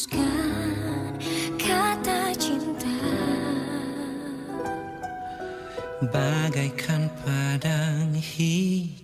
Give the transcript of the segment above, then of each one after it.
Hembuskan kata cinta. Bagaikan padang hijau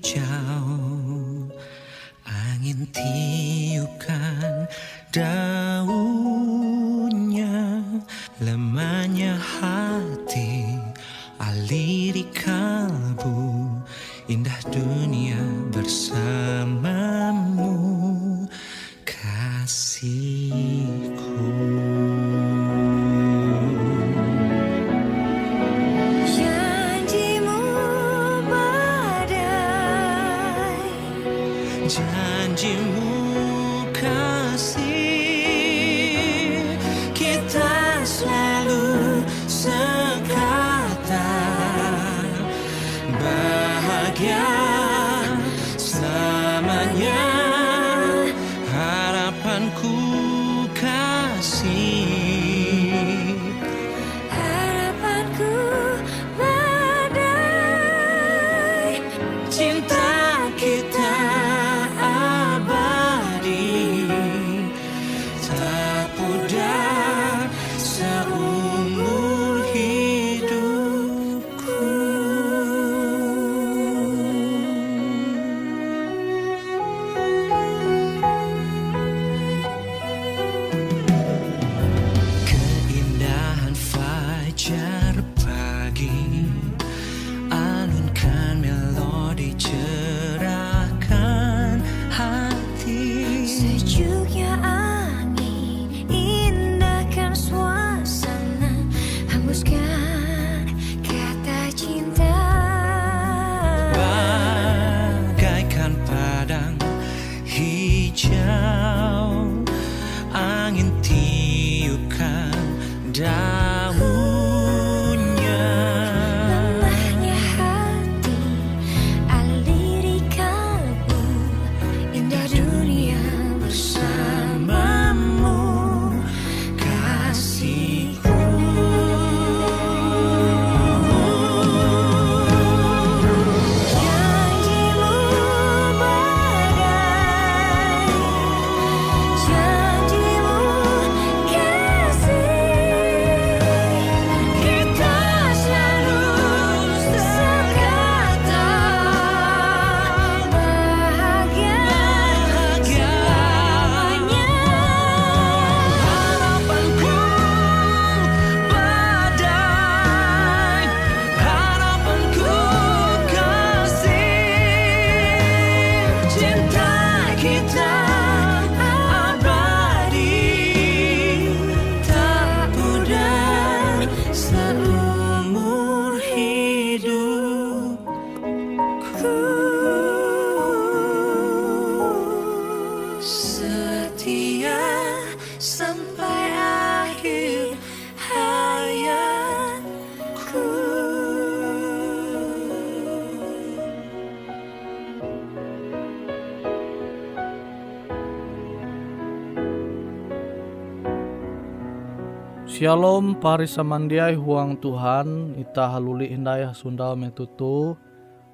Shalom pari samandiai huang Tuhan ita haluli indaya sundal metutu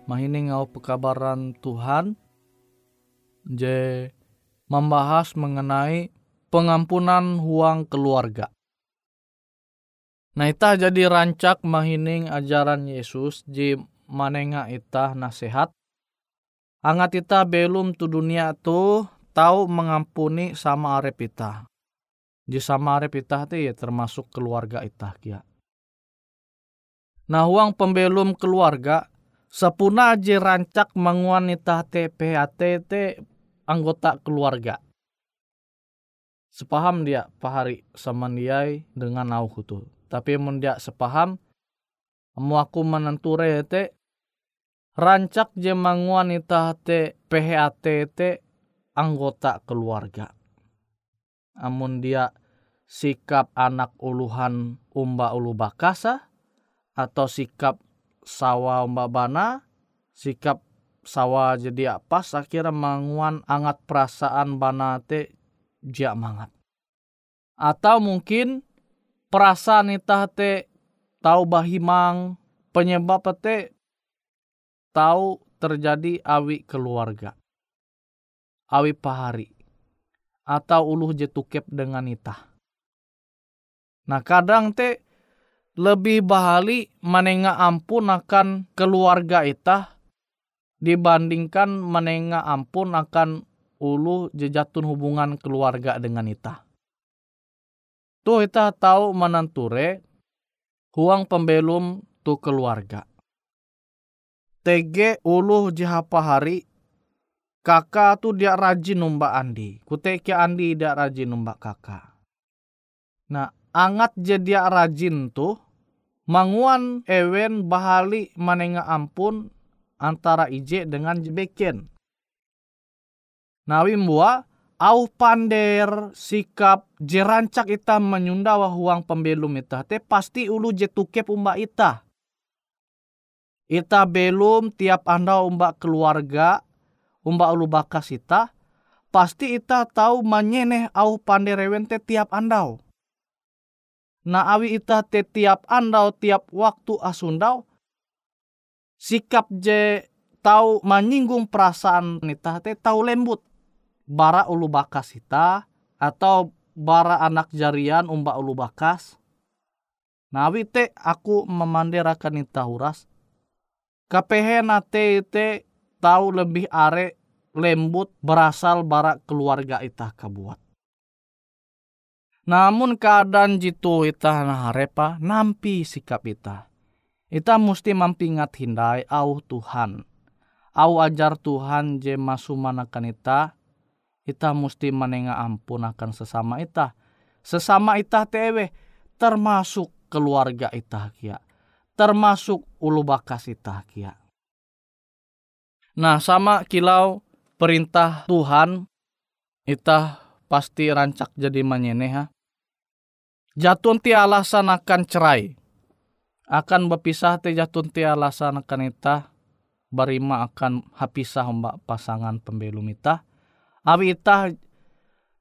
mahini ngau pekabaran Tuhan je membahas mengenai pengampunan huang keluarga. Nah itah jadi rancak mahining ajaran Yesus di manenga itah nasihat. Angat itah belum tu dunia tu tahu mengampuni sama arep itah. Di sama arep itah tu ya termasuk keluarga itah kia. Nah uang pembelum keluarga sepuna aja rancak manguan itah te PHT te anggota keluarga. Sepaham dia pahari sama dia dengan au tu. Tapi mun dia sepaham, mu aku menenture te rancak je manguan itah te PHT te anggota keluarga. Amun dia sikap anak uluhan umba ulu bakasa atau sikap sawa umba bana, sikap sawa jadi apa akhirnya manguan angat perasaan bana te jia mangat. Atau mungkin perasaan itah te tahu bahimang penyebab te tahu terjadi awi keluarga. Awi pahari. Atau uluh jetukep dengan itah. Nah kadang te lebih bahali menenga ampun akan keluarga itah dibandingkan menenga ampun akan ulu jejatun hubungan keluarga dengan itah. Tuh itah tahu menenture huang pembelum tu keluarga. TG ulu jihapa hari kakak tu dia rajin numba Andi. Kuteki Andi dia rajin numba kakak. Nah, angat je dia rajin tuh manguan ewen bahali manenga ampun antara ije dengan jebeken. Nawi mbua au pander sikap jerancak ita menyunda huang pembelum ita te pasti ulu je tukep umba ita. Ita belum tiap anda umba keluarga umba ulu bakas ita pasti ita tahu manyeneh au panderewen te tiap andau. Na awi ita te tiap andau tiap waktu asundau sikap je tahu menyinggung perasaan ita te tahu lembut bara ulu bakas ita atau bara anak jarian umba ulu bakas. Nawi te aku memanderakan ita huras. Kapehena te te tahu lebih are lembut berasal bara keluarga ita kabuat. Namun keadaan jitu ita naharepa nampi sikap ita. Ita mesti mampingat hindai au Tuhan. Au ajar Tuhan je masu manakan ita. Ita mesti menenga ampun akan sesama ita. Sesama ita tewe termasuk keluarga ita kia. Termasuk ulu bakas ita kia. Nah sama kilau perintah Tuhan ita pasti rancak jadi menyeneha. Jatun ti alasan akan cerai. Akan berpisah ti jatun ti alasan akan ita. Barima akan hapisah mbak pasangan pembelum ita. Abi ita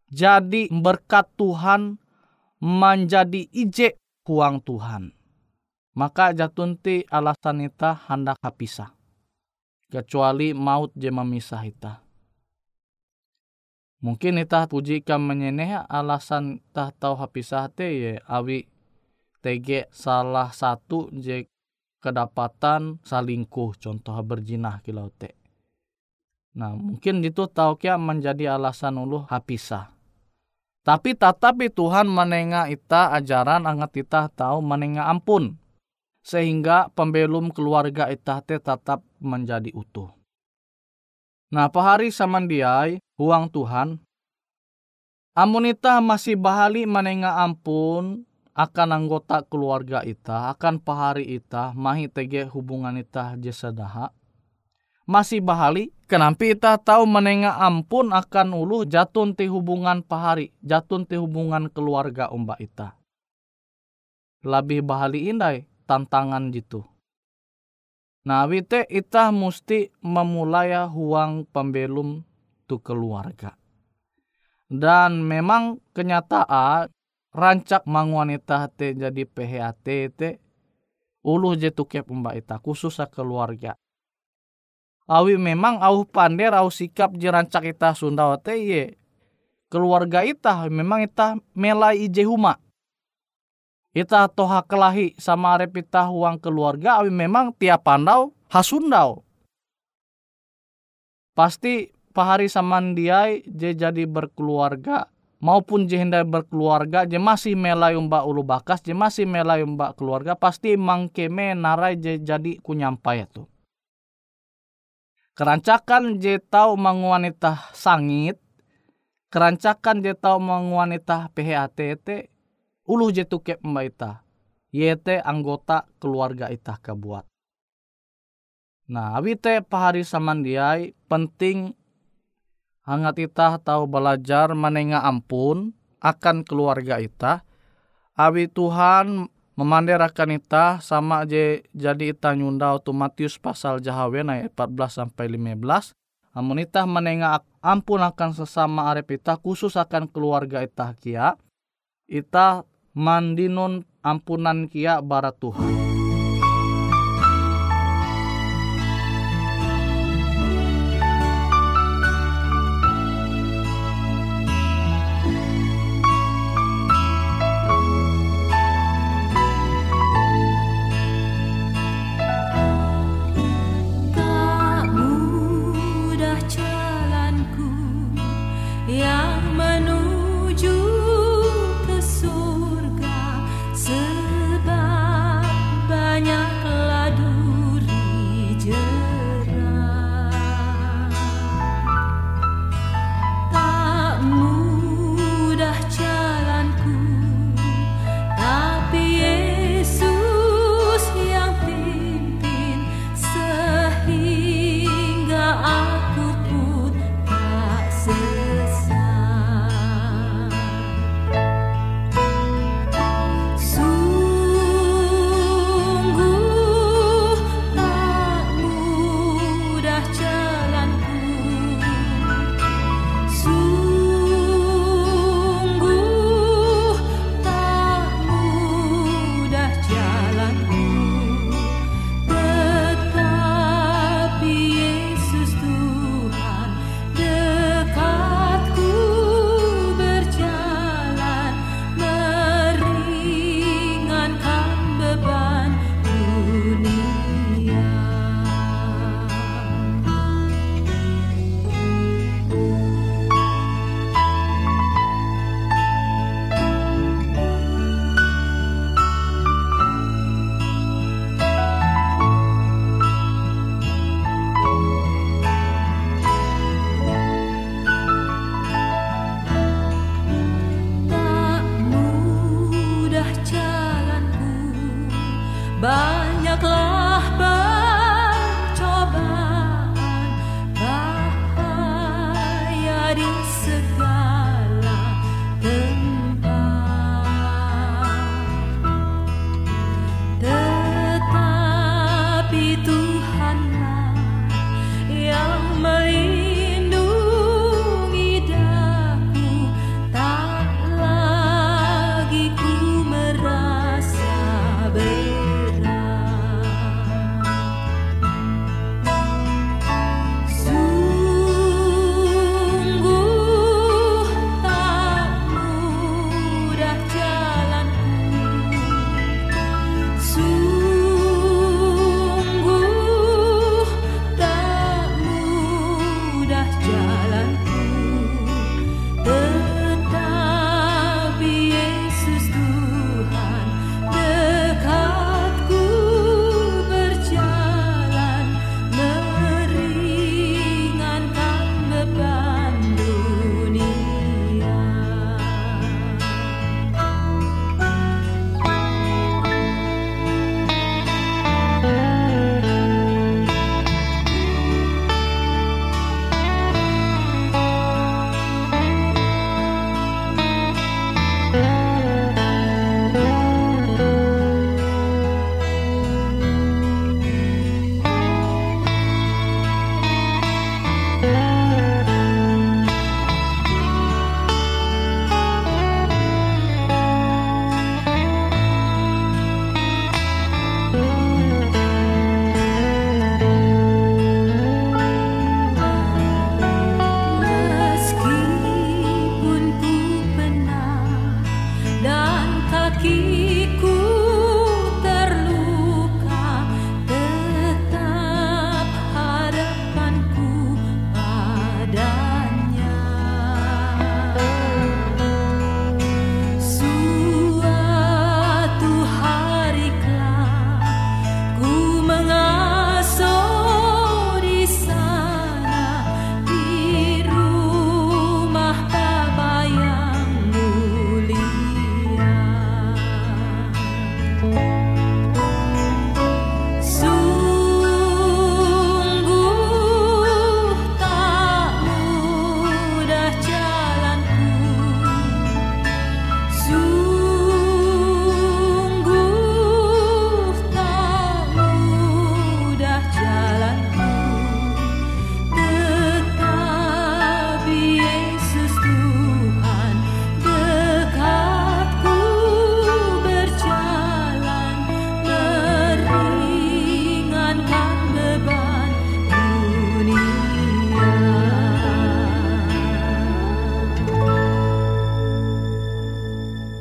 jadi berkat Tuhan menjadi ije huang Tuhan. Maka jatun ti alasan ita hendak hapisah. Kecuali maut je memisah ita. Mungkin ita puji kam menyeneh alasan tah tahu hapisah te ye awi TG salah satu je kedapatan salingkuh contoh berjinah kilau te. Nah mungkin itu tahu kia menjadi alasan ulu hapisah. Tapi tetapi Tuhan menenga ita ajaran angat ita tahu menenga ampun. Sehingga pembelum keluarga ita te tetap menjadi utuh. Nah, pahari samandiai huang Tuhan. Amun ita masih bahali menenga ampun akan anggota keluarga ita, akan pahari ita, mahi tege hubungan ita jesadaha. Masih bahali, kenapa ita tahu menenga ampun akan ulu jatun ti hubungan pahari, jatun ti hubungan keluarga umba ita. Lebih bahali indai tantangan gitu. Nah, wite ita mesti memulai huang pembelum tu keluarga. Dan memang kenyataan rancak manguan ita te jadi PHT te ulu je tukep mbak ita khusus keluarga. Awi memang au pander au sikap je rancak ita Sunda te ye keluarga ita memang ita melai ije huma. Ita toha kelahi sama arep ita huang keluarga awi memang tiap pandau hasundau. Pasti pahari samandiai je jadi berkeluarga maupun je hendak berkeluarga je masih melai umba ulu bakas je masih melai umba keluarga pasti mangkeme narai je jadi kunyampai itu. Kerancakan je tau manguanita sangit, kerancakan je tau manguanita PHAT te, ulu je tukep mbak ita. Yete anggota keluarga ita kebuat. Nah, awi te pahari samandiai penting hangat ita tahu belajar menenga ampun akan keluarga ita. Awi Tuhan memanderakan ita sama je jadi ita nyunda tu Matius pasal Jahawen ayat 14 sampai 15. Amun ita menenga ampun akan sesama arep ita khusus akan keluarga ita kia. Ita mandinun ampunan kia barat Tuhan.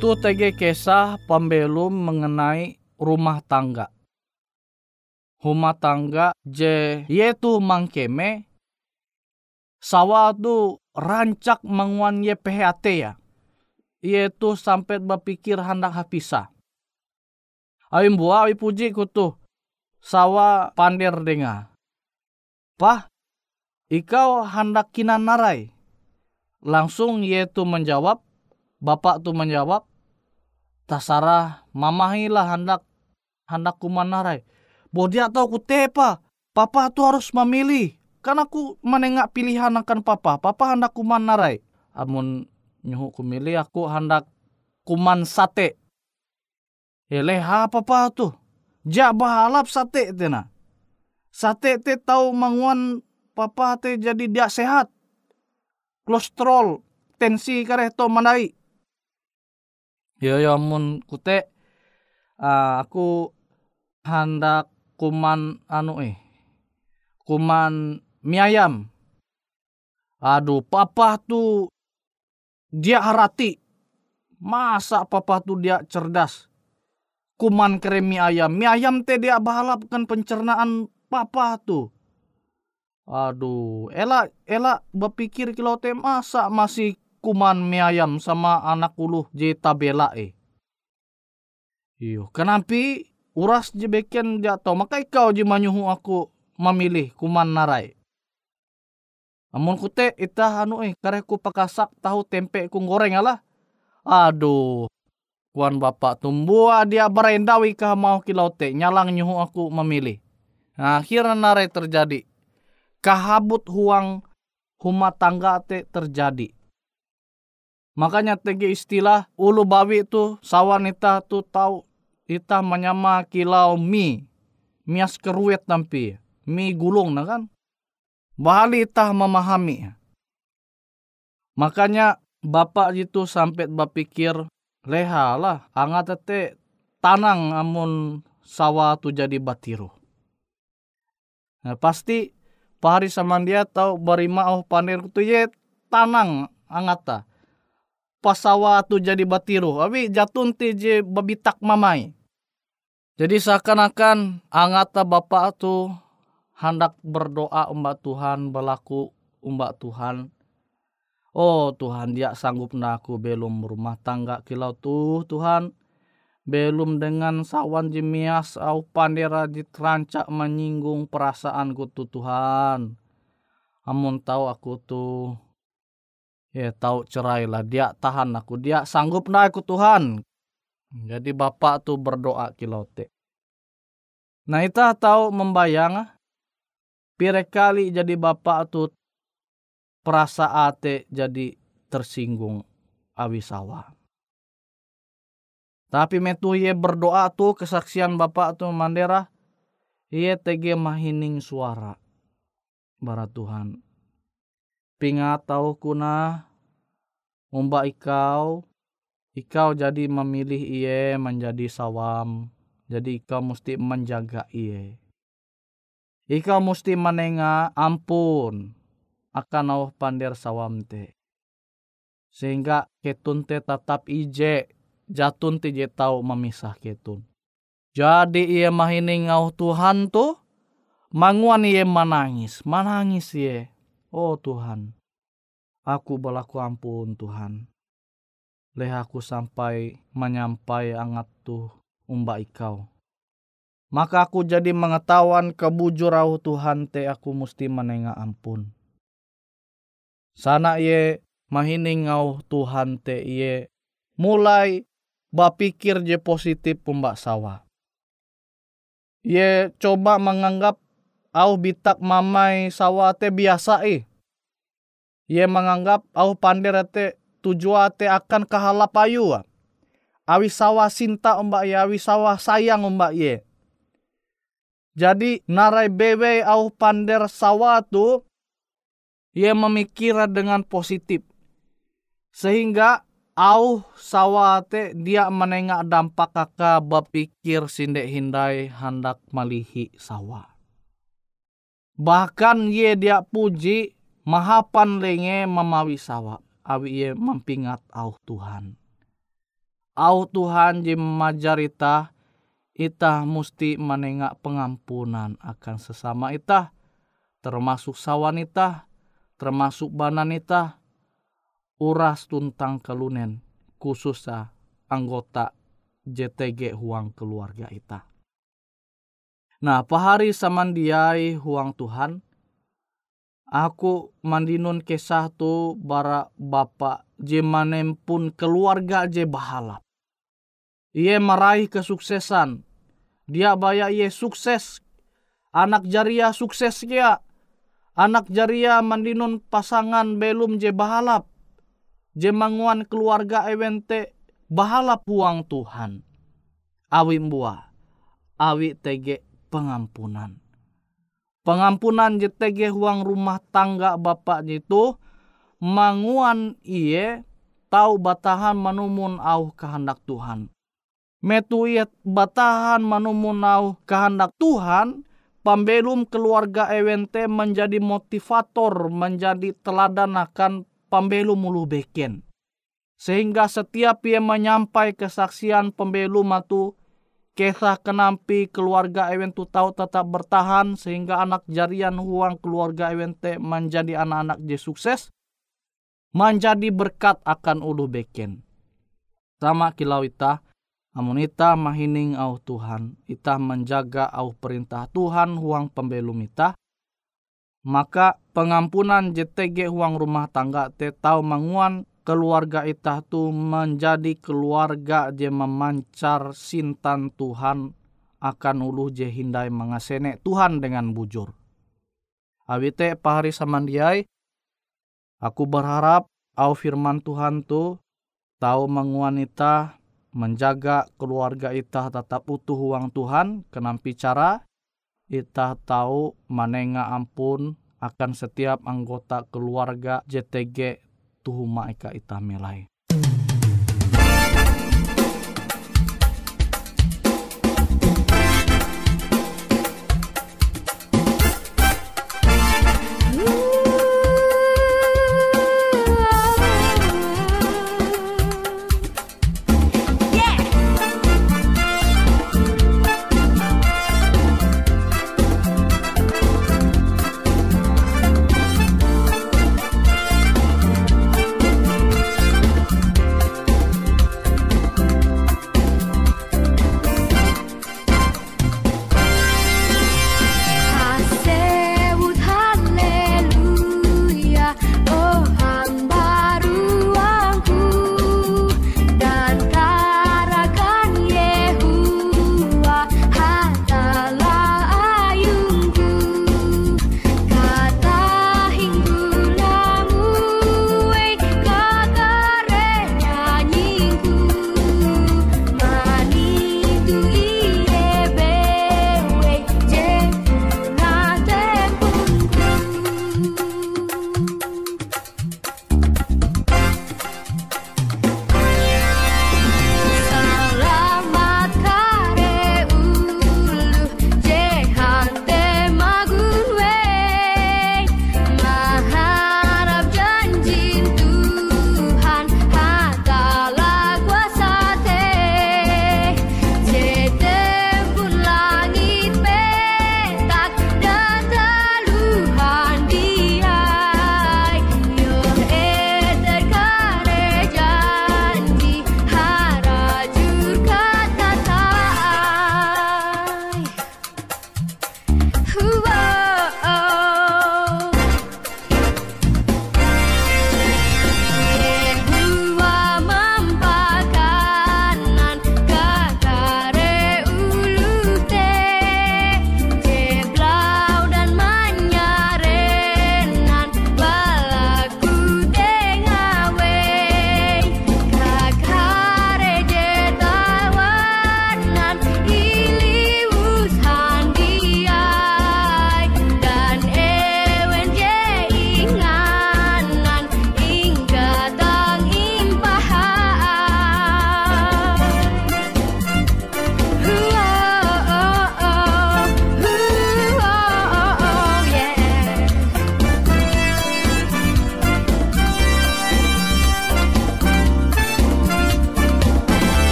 Itu tege kisah pembelum mengenai rumah tangga. Rumah tangga je yaitu mangkeme sawa tu rancak menguan ye PHT ya. Yaitu sampai berpikir hendak hapisah. Awi buah awi puji kutu sawa pandir dengar. Pah, ikau hendak kinan narai. Langsung yaitu menjawab, bapak tu menjawab, tasarah mamahilah hendak hendak kuman narai. Bo dia tahu ku tepa, papa tu harus memilih. Kan aku menengak pilihan akan papa, papa hendak kuman narai. Amun nyuhu ku milih aku hendak kuman sate. Eleha papa tu. Ja bahalap sate tena. Sate te tahu manguan papa te jadi dia sehat. Kolesterol, tensi kareh to mandai. Ya ya mun kute ah, aku hendak kuman anu eh kuman mie ayam. Aduh, papa tu dia harati. Masa papa tu dia cerdas. Kuman kere mie ayam. Mie ayam teh dia bahalapkan pencernaan papa tu. Aduh, elak elak berpikir kilau teh masa masih kuman mie ayam sama anak uluh je tabela eh. Iyo, kenapa uras je beken jatuh maka kau je manyuhu aku memilih kuman narai. Amun kute itah anu eh kareku pakasak tahu tempe ku goreng alah. Aduh. Kuan bapak tumbua dia berendawi kah mau kilau te nyalang nyuhu aku memilih. Nah, akhirnya narai terjadi. Kahabut huang huma tangga te terjadi. Makanya tegi istilah ulu bawi tu sawan ita tu tahu ita menyama kilau mie. Mias keruet nampi. Mie gulung na kan. Bahali ita memahami. Makanya bapak itu sampai berpikir leha lah angat tete tanang amun sawa tu jadi batiru. Nah, pasti pahari sama dia tahu berima oh panir tu ye tanang angata. Pasawa tu jadi batiru. Tapi jatun ti je babitak mamai. Jadi seakan-akan angata bapak tu hendak berdoa umbak Tuhan berlaku umbak Tuhan. Oh Tuhan dia sanggup naku belum rumah tangga kilau tuh Tuhan. Belum dengan sawan jemias au pandera diterancak menyinggung perasaanku tuh Tuhan. Amun tahu aku tuh ya tahu cerai lah dia tahan aku dia sanggup nak aku Tuhan. Jadi bapak tuh berdoa kilau te. Nah kita tahu membayang pire kali jadi bapak tuh perasa ate jadi tersinggung awi sawah. Tapi metu ye berdoa tuh kesaksian bapak tuh mandera. Ye tege mahining suara. Bara Tuhan. Pingat tahu kuna. Umba ikau. Ikau jadi memilih iye menjadi sawam. Jadi ikau mesti menjaga iye. Ikau mesti menenga ampun akan awah pander sawam te. Sehingga ketun te tetap ije jatun ti je tau memisah ketun. Jadi ia mahini ngau Tuhan tu manguan ia menangis, menangis ia. Oh Tuhan, aku berlaku ampun Tuhan. Leh aku sampai menyampai angat tu umba ikau. Maka aku jadi mengetahuan kebujurau Tuhan te aku mesti menengah ampun. Sana ye mahini ngau Tuhan te ye mulai bapikir je positif pembak sawah. Ye coba menganggap au bitak mamai sawah te biasa eh. Ye menganggap au pandir te tujuan te akan kahalap ayu. ah. Awi sawah sinta umbak ye, awi sawah sayang umbak ye. Jadi narai bewe au pander sawah tu ye memikir dengan positif. Sehingga au sawate dia menengak dampak kaka berpikir sindek hindai hendak malihi sawah. Bahkan ye dia puji mahapan lenge memawi sawah. Awi ye mempingat au Tuhan. au Tuhan je majar ita ita musti menengak pengampunan akan sesama ita termasuk sawan ita termasuk banan ita uras tuntang kelunen khususnya anggota JTG huang keluarga ita. Nah, pahari samandiai huang Tuhan, aku mandinun kisah tu bara bapa je manem pun keluarga je bahalap. Ia meraih kesuksesan. Dia baya ia sukses. Anak jaria sukses kia. Anak jaria mandinun pasangan belum je bahalap. Je manguan keluarga ewente bahalap uang Tuhan. Awi mbua. Awi tege pengampunan. Pengampunan je tege huang rumah tangga bapak itu manguan iye tau batahan manumun au kehendak Tuhan. Metu iye batahan manumun au kehendak Tuhan, pambelum keluarga ewente menjadi motivator, menjadi teladan akan pambelum mulu beken. Sehingga setiap ia menyampai kesaksian pembelum atu kisah kenampi keluarga ewentu tahu tetap bertahan sehingga anak jarian huang keluarga ewente menjadi anak-anak je sukses menjadi berkat akan ulu beken. Sama kilau ita, amun ita mahining au Tuhan, ita menjaga au perintah Tuhan huang pembelum ita, maka pengampunan JTG huang rumah tangga te tau manguan keluarga ita tu menjadi keluarga je memancar sintan Tuhan akan ulu je hindai mengasene Tuhan dengan bujur. Awite pahari samandiai, aku berharap au firman Tuhan tu tahu menguan ita menjaga keluarga ita tetap utuh uang Tuhan kenampi cara ita tahu manenga ampun akan setiap anggota keluarga JTG tuhuma ika ita melai.